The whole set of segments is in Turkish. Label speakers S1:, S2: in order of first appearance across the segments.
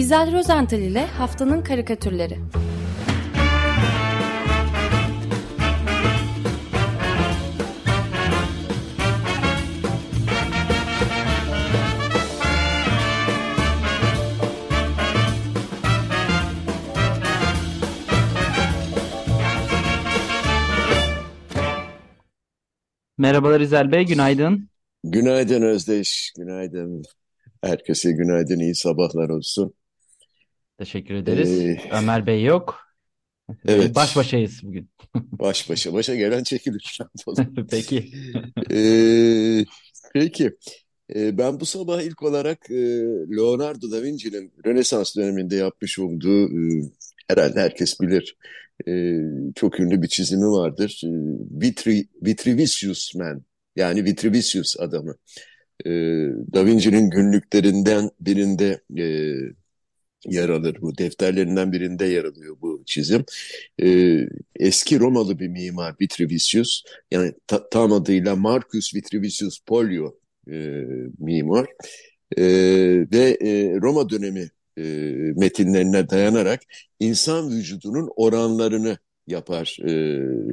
S1: İzel Rozental ile Haftanın Karikatürleri
S2: Merhabalar İzel Bey, günaydın.
S3: Günaydın Özdeş, günaydın. Herkese günaydın, iyi sabahlar olsun.
S2: Teşekkür ederiz.
S3: Ee,
S2: Ömer Bey yok. Ee, Baş
S3: evet,
S2: başayız bugün.
S3: baş başa başa gelen çekilir.
S2: Peki.
S3: Ee, peki, Ee, ben bu sabah ilk olarak e, Leonardo da Vinci'nin Rönesans döneminde yapmış olduğu, e, herhalde herkes bilir, e, çok ünlü bir çizimi vardır. E, Vitri, Vitrivisius Man, yani Vitrivisius adamı. E, Da Vinci'nin günlüklerinden birinde e, yer alır. Bu defterlerinden birinde yer alıyor bu çizim. Ee, eski Romalı bir mimar Vitrivisius, yani ta- tam adıyla Marcus Vitrivisius Pollio e, mimar Ee, ve e, Roma dönemi e, metinlerine dayanarak insan vücudunun oranlarını yapar e,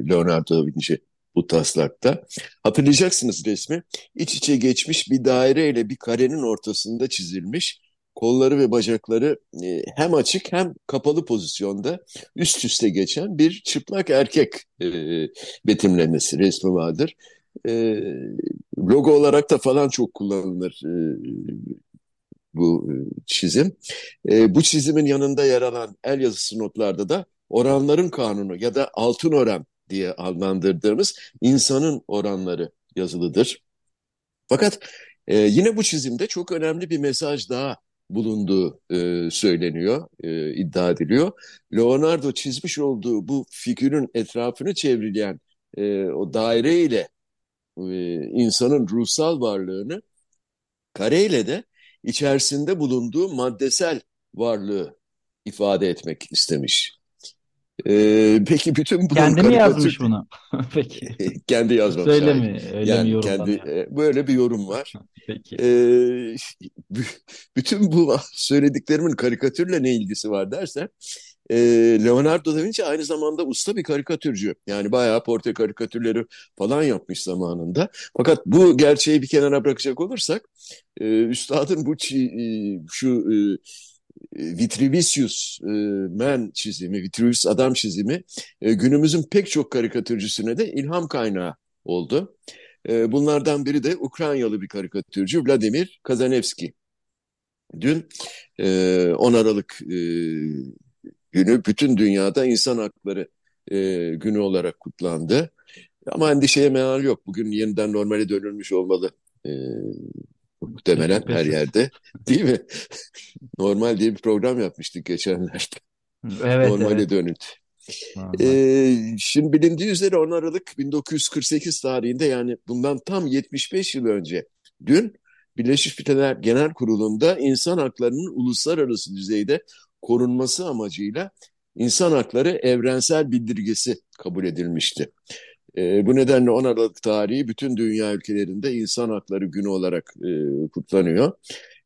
S3: Leonardo da Vinci bu taslakta. Hatırlayacaksınız resmi. İç içe geçmiş bir daire ile bir karenin ortasında çizilmiş kolları ve bacakları e, hem açık hem kapalı pozisyonda üst üste geçen bir çıplak erkek e, betimlemesi resmi vardır. E, logo olarak da falan çok kullanılır e, bu e, çizim. E, bu çizimin yanında yer alan el yazısı notlarda da oranların kanunu ya da altın oran diye adlandırdığımız insanın oranları yazılıdır. Fakat e, yine bu çizimde çok önemli bir mesaj daha bulunduğu e, söyleniyor, e, iddia ediliyor. Leonardo çizmiş olduğu bu figürün etrafını çevreleyen e, o daire ile e, insanın ruhsal varlığını, kareyle de içerisinde bulunduğu maddesel varlığı ifade etmek istemiş. Ee, peki bütün bu
S2: Kendi mi yazmış bunu? Peki.
S3: kendi yazmamış
S2: Söyle
S3: hayır.
S2: mi? Öyle mi
S3: Yani kendi
S2: yorumlanıyor?
S3: e, böyle bir yorum var.
S2: Peki.
S3: Ee, bütün bu söylediklerimin karikatürle ne ilgisi var dersen e, Leonardo da Vinci aynı zamanda usta bir karikatürcü. Yani bayağı portre karikatürleri falan yapmış zamanında. Fakat bu gerçeği bir kenara bırakacak olursak e, üstadın bu çi- e, şu e, Vitrivisius e, Man çizimi, Vitrivisius adam çizimi e, günümüzün pek çok karikatürcüsüne de ilham kaynağı oldu. E, bunlardan biri de Ukraynalı bir karikatürcü Vladimir Kazanevski. Dün e, 10 Aralık e, günü bütün dünyada insan hakları e, günü olarak kutlandı. Ama endişeye meal yok. Bugün yeniden normale dönülmüş olmalı. E, muhtemelen her yerde. Değil mi? Normal diye bir program yapmıştık geçenlerde.
S2: Evet,
S3: Normale
S2: evet.
S3: dönüldü.
S2: Normal.
S3: Ee, şimdi bilindiği üzere 10 Aralık 1948 tarihinde yani bundan tam 75 yıl önce dün Birleşmiş Milletler Genel Kurulu'nda insan haklarının uluslararası düzeyde korunması amacıyla insan hakları evrensel bildirgesi kabul edilmişti. Ee, bu nedenle 10 Aralık tarihi bütün dünya ülkelerinde insan hakları günü olarak e, kutlanıyor.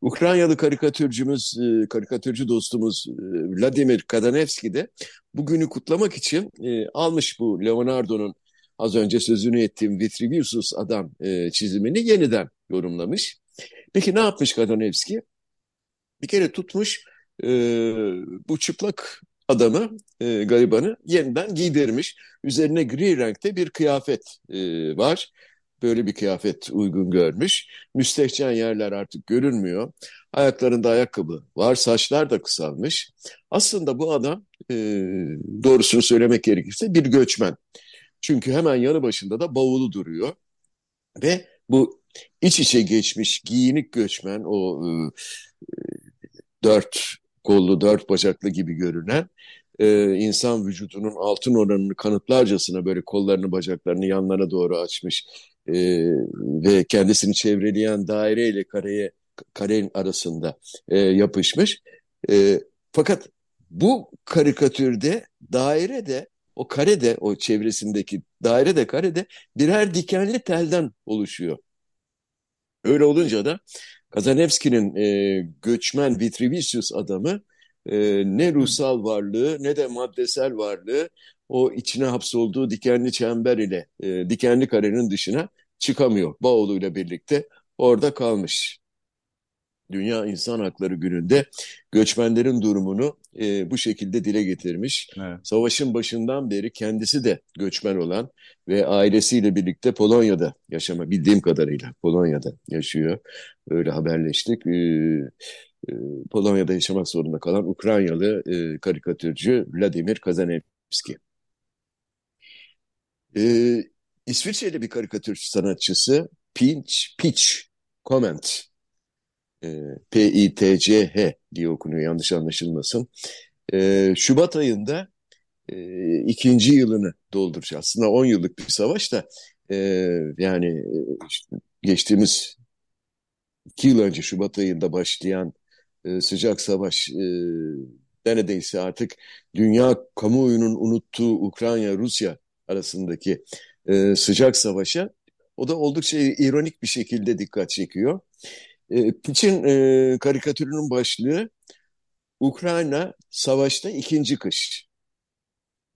S3: Ukraynalı karikatürcümüz, e, karikatürcü dostumuz e, Vladimir Kadanevski de bugünü kutlamak için e, almış bu Leonardo'nun az önce sözünü ettiğim Vitruvius adam e, çizimini yeniden yorumlamış. Peki ne yapmış Kadanevski? Bir kere tutmuş e, bu çıplak adamı, e, garibanı yeniden giydirmiş. Üzerine gri renkte bir kıyafet e, var. Böyle bir kıyafet uygun görmüş. Müstehcen yerler artık görünmüyor. Ayaklarında ayakkabı var, saçlar da kısalmış. Aslında bu adam e, doğrusunu söylemek gerekirse bir göçmen. Çünkü hemen yanı başında da bavulu duruyor. Ve bu iç içe geçmiş giyinik göçmen o e, dört kollu, dört bacaklı gibi görünen e, insan vücudunun altın oranını kanıtlarcasına böyle kollarını, bacaklarını yanlara doğru açmış e, ve kendisini çevreleyen daire ile kareye karenin arasında e, yapışmış. E, fakat bu karikatürde daire de o kare de o çevresindeki daire de kare de birer dikenli telden oluşuyor. Öyle olunca da Kazanevski'nin e, göçmen Vitrivisius adamı e, ne ruhsal varlığı ne de maddesel varlığı o içine hapsolduğu dikenli çember ile e, dikenli karenin dışına çıkamıyor. Bağolu ile birlikte orada kalmış. Dünya İnsan Hakları Günü'nde göçmenlerin durumunu e, bu şekilde dile getirmiş. Evet. Savaşın başından beri kendisi de göçmen olan ve ailesiyle birlikte Polonya'da yaşama bildiğim kadarıyla Polonya'da yaşıyor. Öyle haberleştik. E, e, Polonya'da yaşamak zorunda kalan Ukraynalı e, karikatürcü Vladimir Kazanevski. E, İsviçreli bir karikatür sanatçısı Pinch, Pitch Comment e, P-I-T-C-H diye okunuyor yanlış anlaşılmasın. E, Şubat ayında e, ikinci yılını dolduracak. Aslında 10 yıllık bir savaş da e, yani e, işte geçtiğimiz iki yıl önce Şubat ayında başlayan e, sıcak savaş e, neredeyse artık dünya kamuoyunun unuttuğu Ukrayna-Rusya arasındaki e, sıcak savaşa o da oldukça ironik bir şekilde dikkat çekiyor. E, Piç'in e, karikatürünün başlığı Ukrayna savaşta ikinci kış.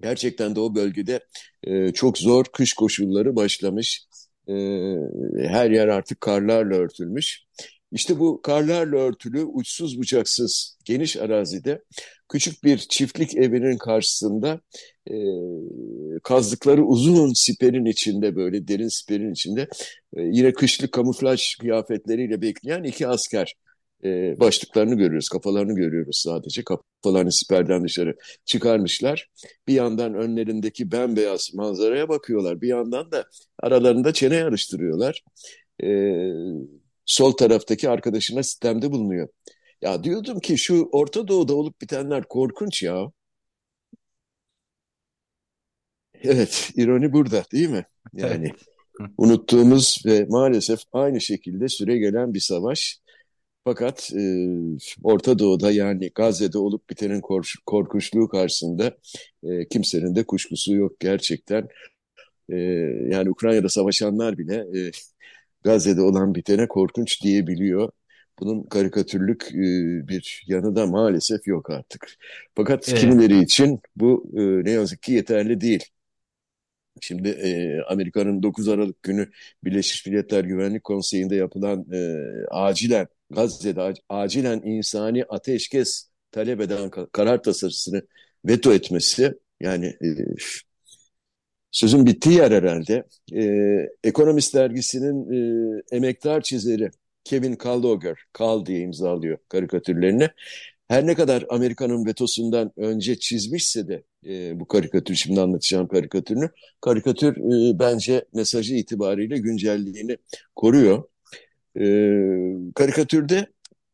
S3: Gerçekten de o bölgede e, çok zor kış koşulları başlamış. E, her yer artık karlarla örtülmüş. İşte bu karlarla örtülü, uçsuz bucaksız, geniş arazide küçük bir çiftlik evinin karşısında e, kazdıkları uzun siperin içinde böyle derin siperin içinde e, yine kışlık kamuflaj kıyafetleriyle bekleyen iki asker e, başlıklarını görüyoruz, kafalarını görüyoruz sadece. Kafalarını siperden dışarı çıkarmışlar. Bir yandan önlerindeki bembeyaz manzaraya bakıyorlar. Bir yandan da aralarında çene yarıştırıyorlar. E, sol taraftaki arkadaşına sistemde bulunuyor. Ya diyordum ki şu Orta Doğu'da olup bitenler korkunç ya. Evet, ironi burada değil mi? Yani unuttuğumuz ve maalesef aynı şekilde süre gelen bir savaş. Fakat e, Orta Doğu'da yani Gazze'de olup bitenin korkunçluğu karşısında e, kimsenin de kuşkusu yok gerçekten. E, yani Ukrayna'da savaşanlar bile e, Gazze'de olan bitene korkunç diyebiliyor. Bunun karikatürlük e, bir yanı da maalesef yok artık. Fakat evet. kimileri için bu e, ne yazık ki yeterli değil. Şimdi e, Amerika'nın 9 Aralık günü Birleşmiş Milletler Güvenlik Konseyi'nde yapılan e, acilen Gazze'de acilen insani ateşkes talep eden karar tasarısını veto etmesi yani e, sözün bittiği yer herhalde. E, Ekonomist dergisinin e, emektar çizeri Kevin Kaldogger, Kal diye imzalıyor karikatürlerini. Her ne kadar Amerika'nın vetosundan önce çizmişse de e, bu karikatür, şimdi anlatacağım karikatürünü, karikatür e, bence mesajı itibariyle güncelliğini koruyor. E, karikatürde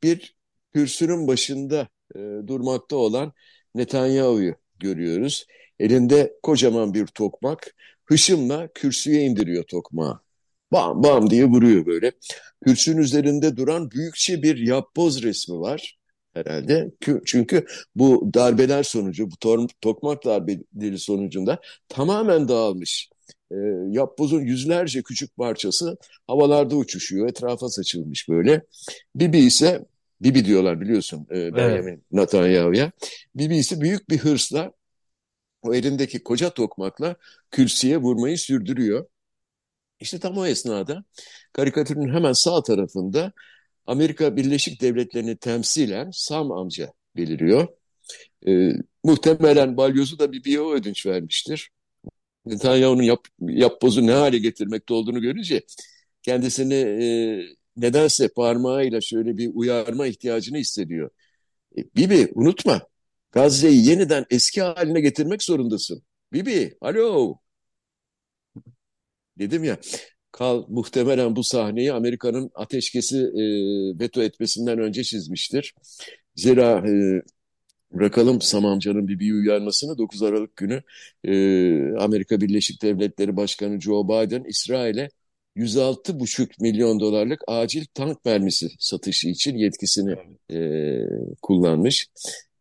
S3: bir kürsünün başında e, durmakta olan Netanyahu'yu görüyoruz. Elinde kocaman bir tokmak, hışımla kürsüye indiriyor tokmağı. Bam bam diye vuruyor böyle. Kürsünün üzerinde duran büyükçe bir yapboz resmi var herhalde. Çünkü bu darbeler sonucu, bu tokmak darbeleri sonucunda tamamen dağılmış. E, yapbozun yüzlerce küçük parçası havalarda uçuşuyor, etrafa saçılmış böyle. Bibi ise, Bibi diyorlar biliyorsun e, Benjamin evet. Netanyahu'ya. Bibi ise büyük bir hırsla o elindeki koca tokmakla kürsüye vurmayı sürdürüyor. İşte tam o esnada karikatürün hemen sağ tarafında Amerika Birleşik Devletleri'ni temsilen Sam amca beliriyor. E, muhtemelen balyozu da bir biyo ödünç vermiştir. Netanyahu'nun yap, yapbozu ne hale getirmekte olduğunu görünce kendisini e, nedense parmağıyla şöyle bir uyarma ihtiyacını hissediyor. E, Bibi unutma Gazze'yi yeniden eski haline getirmek zorundasın. Bibi alo dedim ya Kal muhtemelen bu sahneyi Amerika'nın ateşkesi e, veto etmesinden önce çizmiştir. Zira e, bırakalım Sam amcanın bir bir uyarmasını 9 Aralık günü e, Amerika Birleşik Devletleri Başkanı Joe Biden İsrail'e 106,5 milyon dolarlık acil tank mermisi satışı için yetkisini e, kullanmış.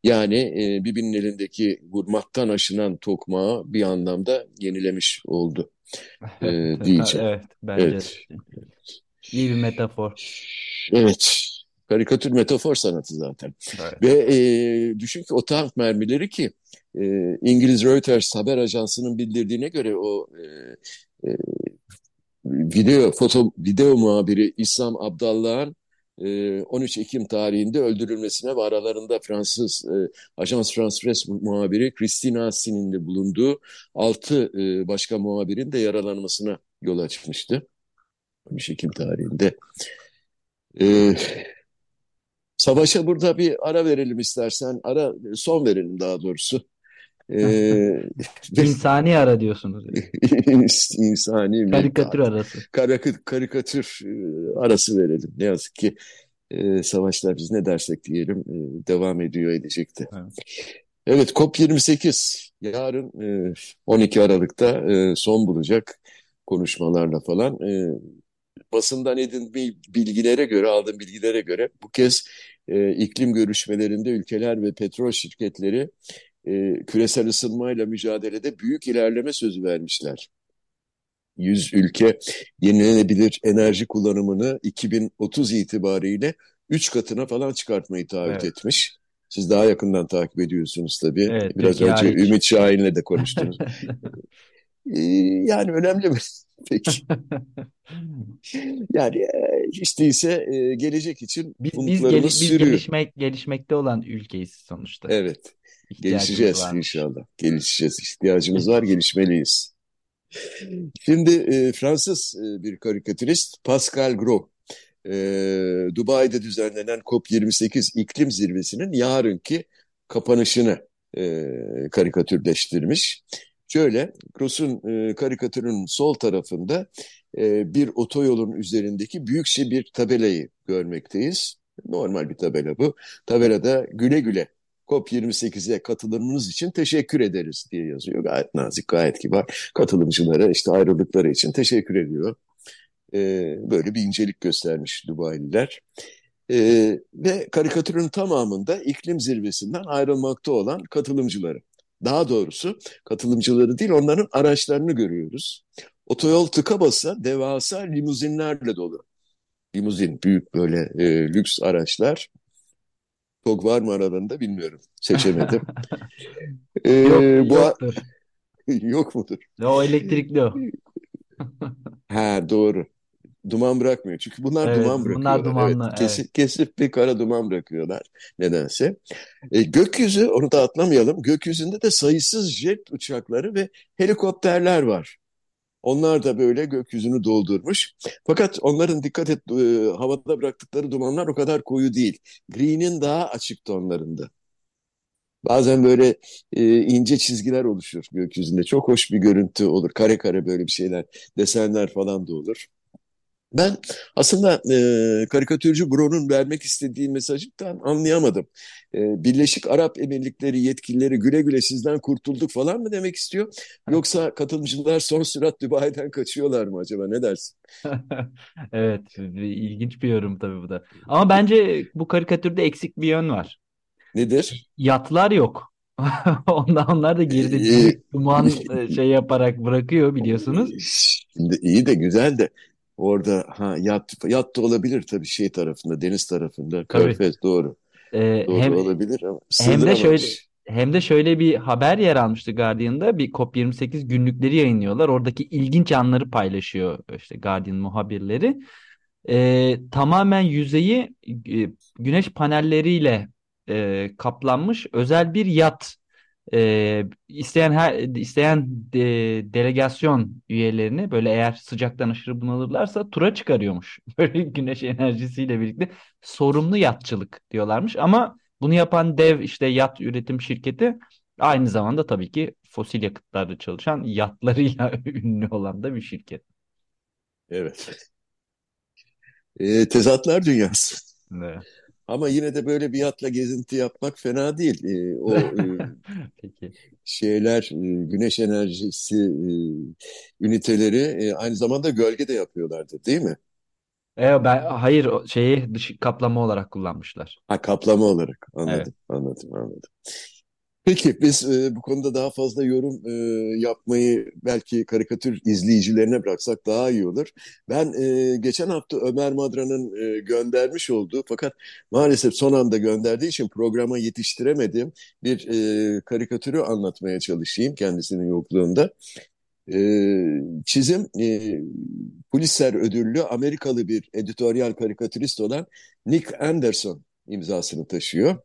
S3: Yani e, Bibi'nin elindeki vurmaktan aşınan tokmağı bir anlamda yenilemiş oldu e, diyeceğim.
S2: Evet, bence
S3: Evet.
S2: iyi bir metafor.
S3: Evet. Karikatür metafor sanatı zaten.
S2: Evet.
S3: Ve e, düşün ki o tank mermileri ki e, İngiliz Reuters haber ajansının bildirdiğine göre o e, e, video foto video muhabiri İslam Abdallah'ın 13 Ekim tarihinde öldürülmesine ve aralarında Fransız e, Ajans France Presse muhabiri Christine Assin'in de bulunduğu 6 e, başka muhabirin de yaralanmasına yol açmıştı. 13 Ekim tarihinde. E, savaşa burada bir ara verelim istersen. Ara son verelim daha doğrusu.
S2: Ee, İnsani ara diyorsunuz.
S3: İnsani
S2: Karikatür arası.
S3: Karik karikatür arası verelim. Ne yazık ki e, savaşlar biz ne dersek diyelim e, devam ediyor edecekti. Evet. evet COP28 yarın e, 12 Aralık'ta e, son bulacak konuşmalarla falan. E, basından edindiğim bilgilere göre, aldığım bilgilere göre bu kez e, iklim görüşmelerinde ülkeler ve petrol şirketleri e, küresel ısınmayla mücadelede büyük ilerleme sözü vermişler. 100 ülke yenilenebilir enerji kullanımını 2030 itibariyle 3 katına falan çıkartmayı taahhüt evet. etmiş. Siz daha yakından takip ediyorsunuz tabii. Evet, Biraz önce hariç. Ümit Şahin'le de konuştunuz. ee, yani önemli mi? Peki. yani hiç değilse gelecek için
S2: biz, biz, gel biz
S3: sürüyor.
S2: gelişmek, gelişmekte olan ülkeyiz sonuçta.
S3: Evet. Gelişeceğiz varmış. inşallah. Gelişeceğiz. İhtiyacımız var, gelişmeliyiz. Şimdi e, Fransız e, bir karikatürist Pascal Gros, e, Dubai'de düzenlenen COP28 iklim zirvesinin yarınki kapanışını e, karikatürleştirmiş. Şöyle, Gross'un e, karikatürün sol tarafında e, bir otoyolun üzerindeki büyükçe bir tabelayı görmekteyiz. Normal bir tabela bu. Tabelada güle güle COP28'e katılımınız için teşekkür ederiz diye yazıyor. Gayet nazik, gayet kibar. Katılımcılara işte ayrıldıkları için teşekkür ediyor. Ee, böyle bir incelik göstermiş Dubai'liler. Ee, ve karikatürün tamamında iklim zirvesinden ayrılmakta olan katılımcıları. Daha doğrusu katılımcıları değil onların araçlarını görüyoruz. Otoyol tıka basa devasa limuzinlerle dolu. Limuzin büyük böyle e, lüks araçlar. Çok var mı aralarında bilmiyorum. Seçemedim.
S2: ee, Yok, bu yoktur.
S3: Yok mudur?
S2: O elektrikli o.
S3: ha doğru. Duman bırakmıyor. Çünkü bunlar
S2: Evet,
S3: duman
S2: bunlar
S3: bırakıyorlar.
S2: dumanlı.
S3: Evet,
S2: Evet.
S3: kesip, kesip bir kara duman bırakıyorlar nedense. E, gökyüzü, onu da atlamayalım. Gökyüzünde de sayısız jet uçakları ve helikopterler var. Onlar da böyle gökyüzünü doldurmuş. Fakat onların dikkat et e, havada bıraktıkları dumanlar o kadar koyu değil. Green'in daha açık tonlarında. Bazen böyle e, ince çizgiler oluşur gökyüzünde. Çok hoş bir görüntü olur. Kare kare böyle bir şeyler, desenler falan da olur. Ben aslında e, karikatürcü Bro'nun vermek istediği mesajı tam anlayamadım. E, Birleşik Arap Emirlikleri yetkilileri güle güle sizden kurtulduk falan mı demek istiyor? Yoksa katılımcılar son sürat Dubai'den kaçıyorlar mı acaba ne dersin?
S2: Evet, ilginç bir yorum tabii bu da. Ama bence bu karikatürde eksik bir yön var.
S3: Nedir?
S2: Yatlar yok. Onlar, onlar da büyük duman e, şey yaparak bırakıyor biliyorsunuz.
S3: Şimdi iyi de güzel de orada ha yat yat da olabilir tabii şey tarafında deniz tarafında
S2: Tabii.
S3: Körfez doğru
S2: E,
S3: doğru
S2: hem
S3: olabilir ama
S2: hem de şöyle hem de şöyle bir haber yer almıştı Guardian'da. Bir COP28 günlükleri yayınlıyorlar. Oradaki ilginç anları paylaşıyor işte Guardian muhabirleri. E, tamamen yüzeyi e, güneş panelleriyle e, kaplanmış özel bir yat. E, isteyen her isteyen de- delegasyon üyelerini böyle eğer sıcaktan aşırı bunalırlarsa tura çıkarıyormuş. Böyle güneş enerjisiyle birlikte sorumlu yatçılık diyorlarmış. Ama bunu yapan dev işte yat üretim şirketi aynı zamanda tabii ki fosil yakıtlarda çalışan yatlarıyla ünlü olan da bir şirket.
S3: Evet. E, tezatlar dünyası.
S2: Evet.
S3: Ama yine de böyle bir yatla gezinti yapmak fena değil. E, o e,
S2: Peki.
S3: şeyler, e, güneş enerjisi e, üniteleri e, aynı zamanda gölge de yapıyorlardı, değil mi?
S2: E, ben hayır o şeyi dış kaplama olarak kullanmışlar.
S3: Ha kaplama olarak.
S2: Evet.
S3: Anladım, anladım, anladım. Peki biz e, bu konuda daha fazla yorum e, yapmayı belki karikatür izleyicilerine bıraksak daha iyi olur. Ben e, geçen hafta Ömer Madra'nın e, göndermiş olduğu fakat maalesef son anda gönderdiği için programa yetiştiremedim bir e, karikatürü anlatmaya çalışayım kendisinin yokluğunda. E, çizim e, Pulitzer ödüllü Amerikalı bir editoryal karikatürist olan Nick Anderson imzasını taşıyor.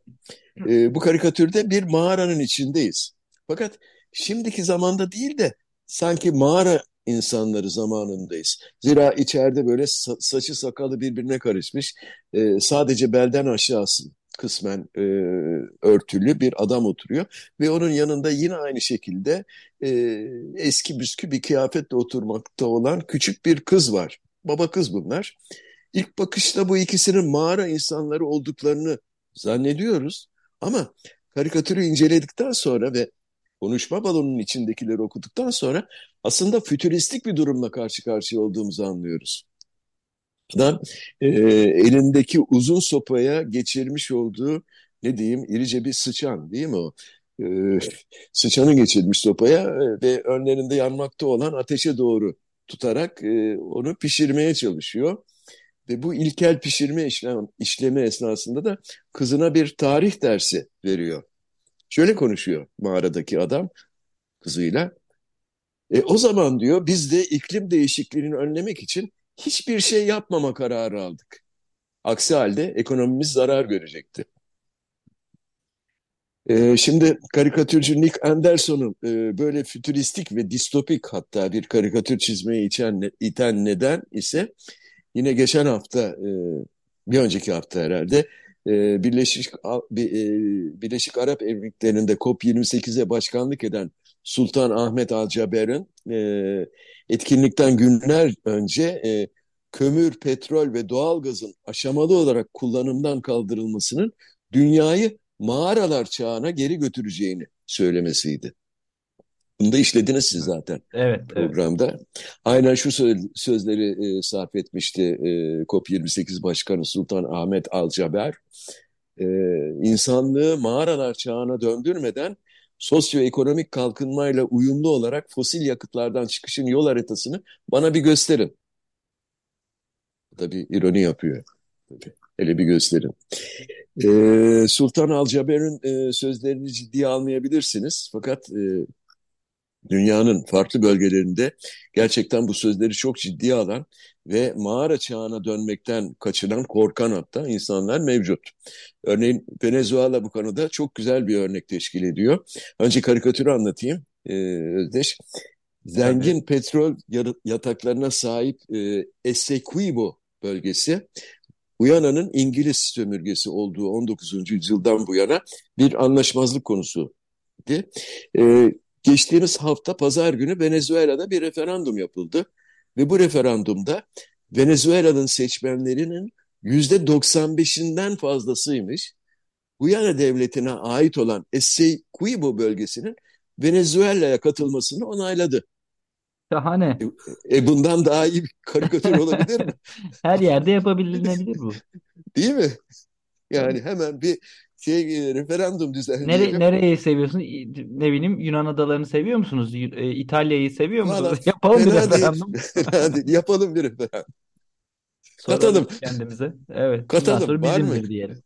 S3: E, bu karikatürde bir mağaranın içindeyiz. Fakat şimdiki zamanda değil de sanki mağara insanları zamanındayız. Zira içeride böyle sa- saçı sakalı birbirine karışmış, e, sadece belden aşağısı kısmen e, örtülü bir adam oturuyor ve onun yanında yine aynı şekilde e, eski büskü bir kıyafetle oturmakta olan küçük bir kız var. Baba kız bunlar. İlk bakışta bu ikisinin mağara insanları olduklarını zannediyoruz. Ama karikatürü inceledikten sonra ve konuşma balonunun içindekileri okuduktan sonra aslında fütüristik bir durumla karşı karşıya olduğumuzu anlıyoruz. Adam e, elindeki uzun sopaya geçirmiş olduğu ne diyeyim irice bir sıçan değil mi o? E, sıçanı geçirmiş sopaya e, ve önlerinde yanmakta olan ateşe doğru tutarak e, onu pişirmeye çalışıyor. Ve bu ilkel pişirme işlem, işlemi esnasında da kızına bir tarih dersi veriyor. Şöyle konuşuyor mağaradaki adam kızıyla. E, o zaman diyor biz de iklim değişikliğini önlemek için hiçbir şey yapmama kararı aldık. Aksi halde ekonomimiz zarar görecekti. E, şimdi karikatürcü Nick Anderson'un e, böyle fütüristik ve distopik hatta bir karikatür çizmeye iten, iten neden ise Yine geçen hafta, e, bir önceki hafta herhalde e, Birleşik e, Birleşik Arap Emirlikleri'nde COP28'e başkanlık eden Sultan Ahmet Al Jaber'in etkinlikten günler önce kömür, petrol ve doğalgazın aşamalı olarak kullanımdan kaldırılmasının dünyayı mağaralar çağına geri götüreceğini söylemesiydi. Bunu da işlediniz siz zaten
S2: evet,
S3: programda. Evet. Aynen şu sözleri e, sarf etmişti e, COP28 Başkanı Sultan Ahmet Alcaber. E, insanlığı mağaralar çağına döndürmeden sosyoekonomik kalkınmayla uyumlu olarak fosil yakıtlardan çıkışın yol haritasını bana bir gösterin. Tabii ironi yapıyor. Tabii. Hele bir gösterin. Ee, Sultan Alcaber'in e, sözlerini ciddiye almayabilirsiniz. Fakat e, dünyanın farklı bölgelerinde gerçekten bu sözleri çok ciddiye alan ve mağara çağına dönmekten kaçıran, korkan hatta insanlar mevcut. Örneğin Venezuela bu konuda çok güzel bir örnek teşkil ediyor. Önce karikatürü anlatayım e, Özdeş. Zengin evet. petrol yataklarına sahip e, Essequibo bölgesi Guyana'nın İngiliz sömürgesi olduğu 19. yüzyıldan bu yana bir anlaşmazlık konusu. E, Geçtiğimiz hafta pazar günü Venezuela'da bir referandum yapıldı ve bu referandumda Venezuela'nın seçmenlerinin yüzde 95'inden fazlasıymış Guyana devletine ait olan Essequibo bölgesinin Venezuela'ya katılmasını onayladı.
S2: Şahane.
S3: E, e bundan daha iyi bir karikatür olabilir mi?
S2: Her yerde yapabilinebilir bu.
S3: Değil mi? Yani hemen bir şey referandum düzenleyelim.
S2: Nere, nereyi seviyorsun? Ne bileyim Yunan adalarını seviyor musunuz? E, İtalya'yı seviyor musunuz? Valla, Yapalım bir referandum.
S3: Değil, değil. Yapalım bir referandum. Katalım.
S2: Kendimize. Evet.
S3: Katalım. Sonra Var mı?
S2: diyelim.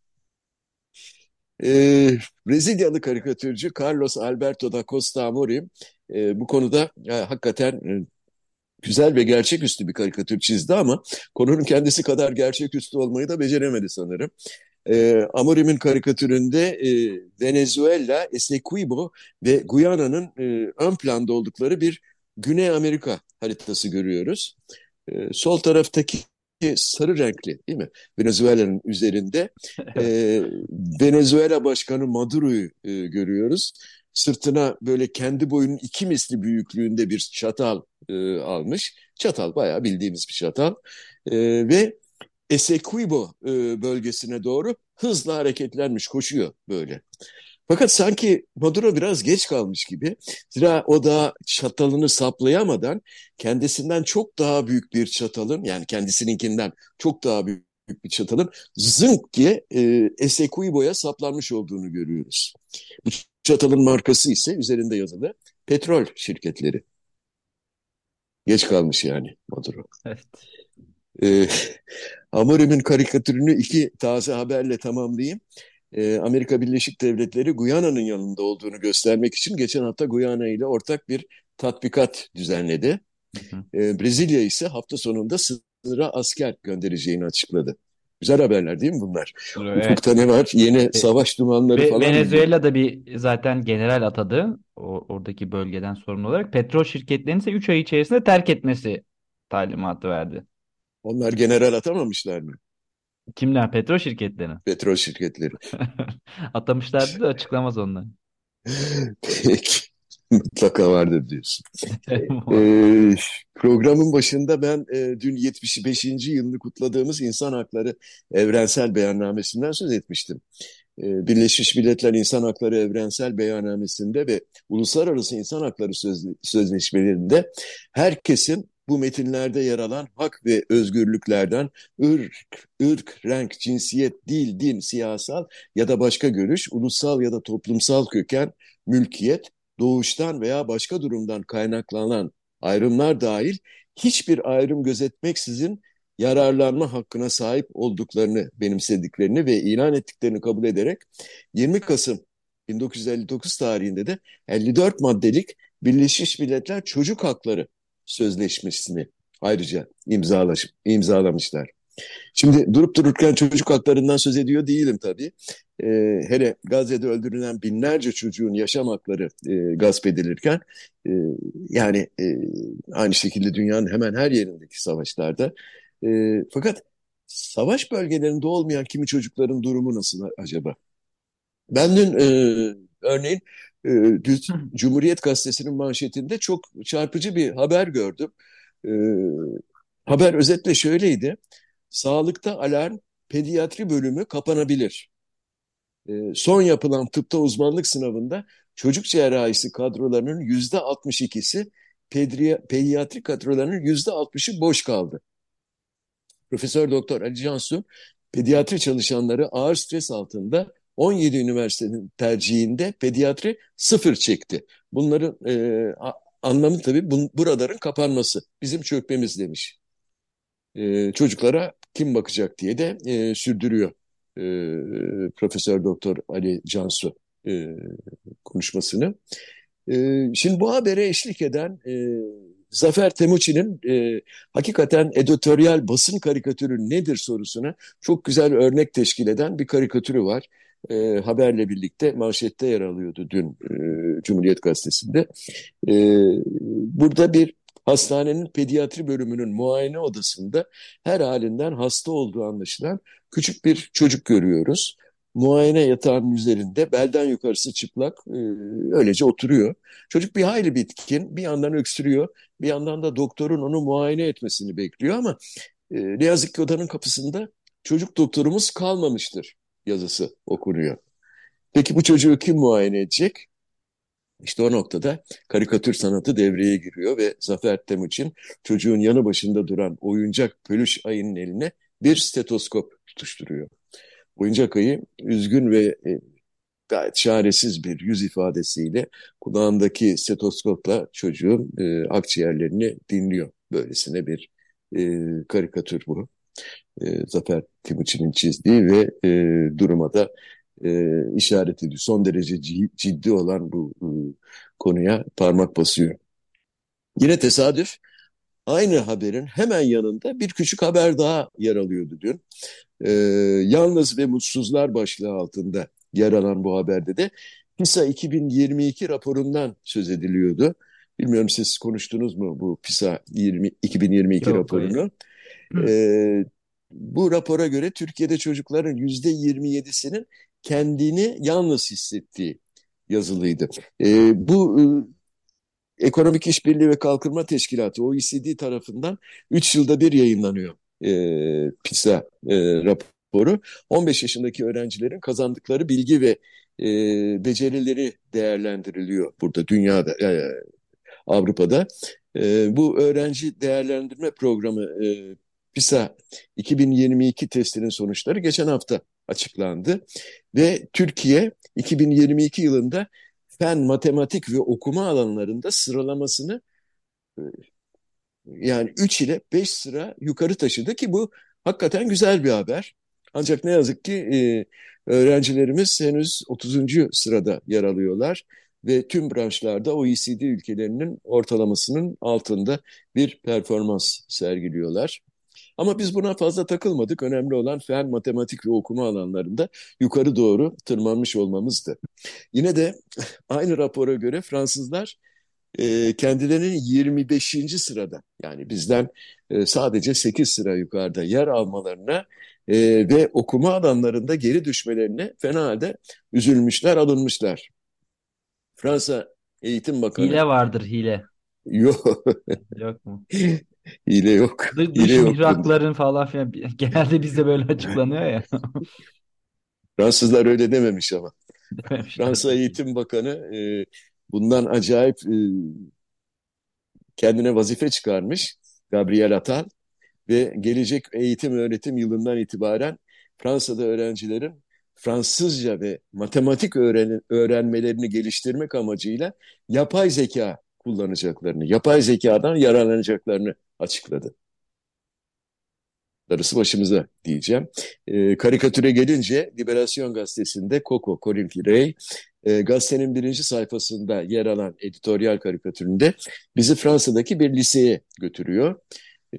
S3: Ee, Brezilyalı karikatürcü Carlos Alberto da Costa Amorim e, bu konuda e, hakikaten e, güzel ve gerçeküstü bir karikatür çizdi ama konunun kendisi kadar gerçeküstü olmayı da beceremedi sanırım. E, Amorim'in karikatüründe e, Venezuela, Essequibo ve Guyana'nın e, ön planda oldukları bir Güney Amerika haritası görüyoruz. E, sol taraftaki sarı renkli değil mi? Venezuela'nın üzerinde e, Venezuela Başkanı Maduro'yu e, görüyoruz. Sırtına böyle kendi boyunun iki misli büyüklüğünde bir çatal e, almış. Çatal bayağı bildiğimiz bir çatal. E, ve Essequibo e, bölgesine doğru hızla hareketlenmiş, koşuyor böyle. Fakat sanki Maduro biraz geç kalmış gibi. Zira o da çatalını saplayamadan kendisinden çok daha büyük bir çatalın yani kendisininkinden çok daha büyük bir çatalın zınk diye e, Essequibo'ya saplanmış olduğunu görüyoruz. Bu Çatal'ın markası ise üzerinde yazılı petrol şirketleri. Geç kalmış yani Maduro.
S2: Evet.
S3: Ee, Amorim'in karikatürünü iki taze haberle tamamlayayım. Ee, Amerika Birleşik Devletleri Guyana'nın yanında olduğunu göstermek için geçen hafta Guyana ile ortak bir tatbikat düzenledi. Hı hı. Ee, Brezilya ise hafta sonunda sınıra asker göndereceğini açıkladı. Güzel haberler değil mi bunlar? Evet. Ufukta ne var? Yeni e, savaş dumanları Ve, falan.
S2: Venezuela bir zaten general atadı. O, oradaki bölgeden sorumlu olarak. Petrol şirketlerinin ise 3 ay içerisinde terk etmesi talimatı verdi.
S3: Onlar general atamamışlar mı?
S2: Kimler? Petrol şirketleri.
S3: Petrol şirketleri.
S2: Atamışlardı da açıklamaz onlar.
S3: Peki. Mutlaka vardır diyorsun. ee, programın başında ben e, dün 75. yılını kutladığımız İnsan Hakları Evrensel Beyannamesi'nden söz etmiştim. E, Birleşmiş Milletler İnsan Hakları Evrensel Beyannamesi'nde ve Uluslararası İnsan Hakları Söz, Sözleşmelerinde herkesin bu metinlerde yer alan hak ve özgürlüklerden ırk, ırk, renk, cinsiyet, dil, din, siyasal ya da başka görüş, ulusal ya da toplumsal köken, mülkiyet, doğuştan veya başka durumdan kaynaklanan ayrımlar dahil hiçbir ayrım gözetmeksizin yararlanma hakkına sahip olduklarını benimsediklerini ve ilan ettiklerini kabul ederek 20 Kasım 1959 tarihinde de 54 maddelik Birleşmiş Milletler Çocuk Hakları Sözleşmesini ayrıca imzalaş, imzalamışlar. Şimdi durup dururken çocuk haklarından söz ediyor değilim tabii. Ee, hele Gazze'de öldürülen binlerce çocuğun yaşam hakları e, gasp edilirken e, yani e, aynı şekilde dünyanın hemen her yerindeki savaşlarda e, fakat savaş bölgelerinde olmayan kimi çocukların durumu nasıl acaba? Ben dün e, örneğin e, Cumhuriyet Gazetesi'nin manşetinde çok çarpıcı bir haber gördüm. Haber özetle şöyleydi. Sağlıkta alarm pediatri bölümü kapanabilir. Son yapılan tıpta uzmanlık sınavında çocuk cerrahisi kadrolarının yüzde 62'si pediatri kadrolarının yüzde 60'ı boş kaldı. Profesör Doktor Ali Cansu pediatri çalışanları ağır stres altında 17 üniversitenin tercihinde pediatri sıfır çekti. Bunların e, anlamı tabii bun, buraların kapanması, bizim çökmemiz demiş. E, çocuklara kim bakacak diye de e, sürdürüyor e, Profesör Doktor Ali Cansu e, konuşmasını. E, şimdi bu habere eşlik eden e, Zafer Temuçin'in e, hakikaten editoryal basın karikatürü nedir sorusuna çok güzel örnek teşkil eden bir karikatürü var e, haberle birlikte manşette yer alıyordu dün e, Cumhuriyet Gazetesi'nde. E, burada bir hastanenin pediatri bölümünün muayene odasında her halinden hasta olduğu anlaşılan küçük bir çocuk görüyoruz. Muayene yatağının üzerinde belden yukarısı çıplak e, öylece oturuyor. Çocuk bir hayli bitkin bir yandan öksürüyor bir yandan da doktorun onu muayene etmesini bekliyor ama e, ne yazık ki odanın kapısında çocuk doktorumuz kalmamıştır yazısı okunuyor. Peki bu çocuğu kim muayene edecek? İşte o noktada karikatür sanatı devreye giriyor ve Zafer Temuçin çocuğun yanı başında duran oyuncak pölüş ayının eline bir stetoskop tutuşturuyor. Oyuncak ayı üzgün ve e, gayet çaresiz bir yüz ifadesiyle kulağındaki stetoskopla çocuğun e, akciğerlerini dinliyor. Böylesine bir e, karikatür bu e, Zafer Timuçin'in çizdiği ve e, duruma da e, işaret ediyor. Son derece ciddi olan bu e, konuya parmak basıyor. Yine tesadüf aynı haberin hemen yanında bir küçük haber daha yer alıyordu dün. E, Yalnız ve Mutsuzlar başlığı altında yer alan bu haberde de PISA 2022 raporundan söz ediliyordu. Bilmiyorum siz konuştunuz mu bu PISA 20, 2022 Yok, raporunu? Ee, bu rapora göre Türkiye'de çocukların yüzde 27'sinin kendini yalnız hissettiği yazılıydı. E, bu e, Ekonomik İşbirliği ve Kalkınma Teşkilatı OECD tarafından 3 yılda bir yayınlanıyor e, PISA e, raporu. 15 yaşındaki öğrencilerin kazandıkları bilgi ve e, becerileri değerlendiriliyor burada dünyada, e, Avrupa'da. E, bu öğrenci değerlendirme programı e, PISA 2022 testinin sonuçları geçen hafta açıklandı ve Türkiye 2022 yılında fen, matematik ve okuma alanlarında sıralamasını e, yani 3 ile 5 sıra yukarı taşıdı ki bu hakikaten güzel bir haber. Ancak ne yazık ki e, öğrencilerimiz henüz 30. sırada yer alıyorlar ve tüm branşlarda OECD ülkelerinin ortalamasının altında bir performans sergiliyorlar. Ama biz buna fazla takılmadık. Önemli olan fen, matematik ve okuma alanlarında yukarı doğru tırmanmış olmamızdı. Yine de aynı rapora göre Fransızlar e, kendilerinin 25. sırada yani bizden e, sadece 8 sıra yukarıda yer almalarına e, ve okuma alanlarında geri düşmelerine fena halde üzülmüşler, alınmışlar. Fransa Eğitim Bakanı...
S2: Hile vardır hile.
S3: Yok.
S2: Yok mu?
S3: Hile yok.
S2: Dış
S3: Hile yok.
S2: mihrakların falan filan genelde bizde böyle açıklanıyor ya.
S3: Fransızlar öyle dememiş ama.
S2: Dememişler.
S3: Fransa Eğitim Bakanı e, bundan acayip e, kendine vazife çıkarmış Gabriel Attal ve gelecek eğitim öğretim yılından itibaren Fransa'da öğrencilerin Fransızca ve matematik öğren öğrenmelerini geliştirmek amacıyla yapay zeka kullanacaklarını, yapay zekadan yararlanacaklarını açıkladı. Darısı başımıza diyeceğim. E, karikatüre gelince Liberasyon gazetesinde Coco Corinthi Ray e, gazetenin birinci sayfasında yer alan editoryal karikatüründe bizi Fransa'daki bir liseye götürüyor.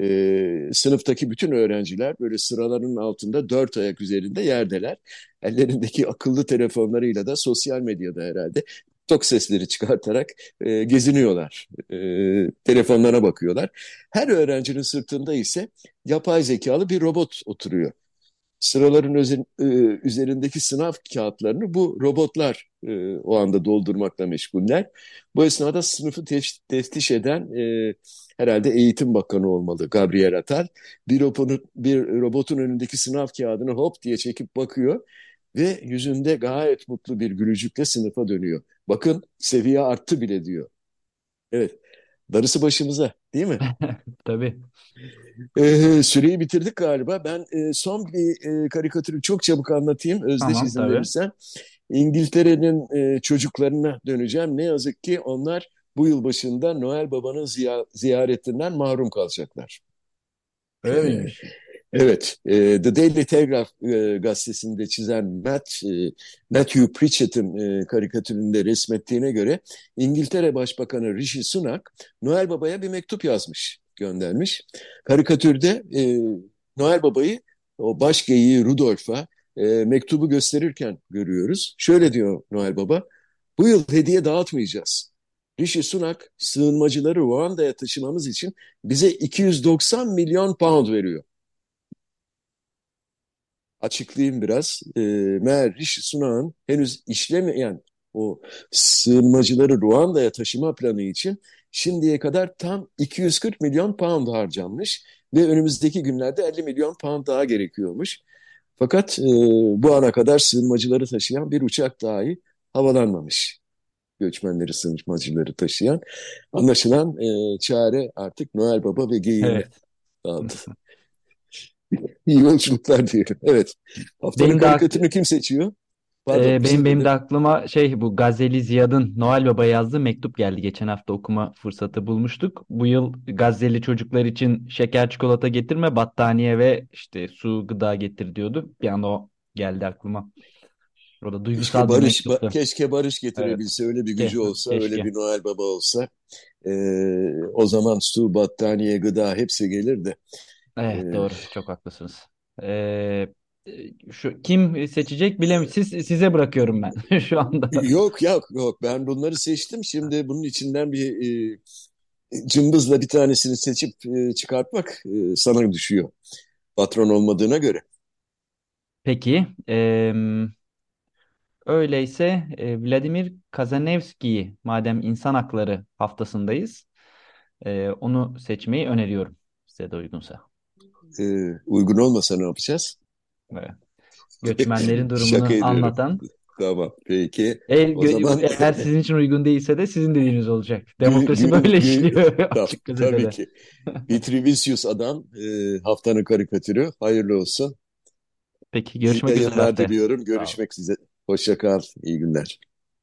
S3: E, sınıftaki bütün öğrenciler böyle sıraların altında dört ayak üzerinde yerdeler. Ellerindeki akıllı telefonlarıyla da sosyal medyada herhalde tok sesleri çıkartarak e, geziniyorlar. E, telefonlarına bakıyorlar. Her öğrencinin sırtında ise yapay zekalı bir robot oturuyor. Sıraların özel, e, üzerindeki sınav kağıtlarını bu robotlar e, o anda doldurmakla meşguller. Bu esnada sınıfı tef teftiş eden e, herhalde Eğitim Bakanı olmalı Gabriel Attal. Bir, robotun, bir robotun önündeki sınav kağıdını hop diye çekip bakıyor ve yüzünde gayet mutlu bir gülücükle sınıfa dönüyor. Bakın seviye arttı bile diyor. Evet, darısı başımıza değil mi?
S2: Tabii.
S3: Ee, süreyi bitirdik galiba. Ben e, son bir e, karikatürü çok çabuk anlatayım. Özdeş
S2: Tamam,
S3: izin
S2: tabii.
S3: verirsen. İngiltere'nin e, çocuklarına döneceğim. Ne yazık ki onlar bu yıl başında Noel Baba'nın ziya- ziyaretinden mahrum kalacaklar.
S2: Öyle miymiş?
S3: Evet, e, The Daily Telegraph e, gazetesinde çizen Matt, e, Matthew Pritchett'in e, karikatüründe resmettiğine göre İngiltere Başbakanı Rishi Sunak Noel Baba'ya bir mektup yazmış, göndermiş. Karikatürde e, Noel Baba'yı o baş geyiği Rudolf'a e, mektubu gösterirken görüyoruz. Şöyle diyor Noel Baba, bu yıl hediye dağıtmayacağız. Rishi Sunak sığınmacıları Ruanda'ya taşımamız için bize 290 milyon pound veriyor açıklayayım biraz. E, meğer Rishi Sunak'ın henüz işlemeyen o sığınmacıları Ruanda'ya taşıma planı için şimdiye kadar tam 240 milyon pound harcanmış ve önümüzdeki günlerde 50 milyon pound daha gerekiyormuş. Fakat e, bu ana kadar sığınmacıları taşıyan bir uçak dahi havalanmamış. Göçmenleri, sığınmacıları taşıyan. Anlaşılan e, çare artık Noel Baba ve geyiğine
S2: Evet.
S3: kaldı. İyi yolculuklar diyelim. Evet. Haftanın
S2: Benim
S3: karikatürünü kim seçiyor? Pardon,
S2: Ee, benim benim de aklıma şey bu Gazeli Ziyad'ın Noel Baba yazdığı mektup geldi. Geçen hafta okuma fırsatı bulmuştuk. Bu yıl Gazeli çocuklar için şeker çikolata getirme, battaniye ve işte su gıda getir diyordu. Bir anda o geldi aklıma. O da
S3: Keşke
S2: duygusal bir
S3: Barış, ba-
S2: mektuptu.
S3: keşke Barış
S2: Evet.
S3: getirebilse, öyle bir gücü olsa, öyle
S2: Keşke.
S3: bir Noel Baba olsa. Ee, o zaman su, battaniye, gıda hepsi gelirdi.
S2: Evet
S3: Ee,
S2: doğru. Çok haklısınız. Ee, şu kim seçecek bilemiyorum. Siz size bırakıyorum ben şu anda.
S3: yok yok yok ben bunları seçtim. Şimdi bunun içinden bir e, cımbızla bir tanesini seçip e, çıkartmak e, sana düşüyor. Patron olmadığına göre.
S2: Peki. em, öyleyse e, Vladimir Kazanevski'yi madem insan hakları haftasındayız e, onu seçmeyi öneriyorum. Size de uygunsa.
S3: Ee, uygun olmasa ne yapacağız?
S2: Evet. Göçmenlerin durumunu anlatan.
S3: Tamam, peki.
S2: E,
S3: O zaman
S2: eğer sizin için uygun değilse de sizin dediğiniz olacak. Demokrasi böyle işliyor açık
S3: tabii ki. Vitrivisius adam e, haftanın karikatürü. Hayırlı olsun.
S2: Peki görüşmek üzere
S3: yayınlar diliyorum. Görüşmek üzere. Hoşça kal. İyi günler.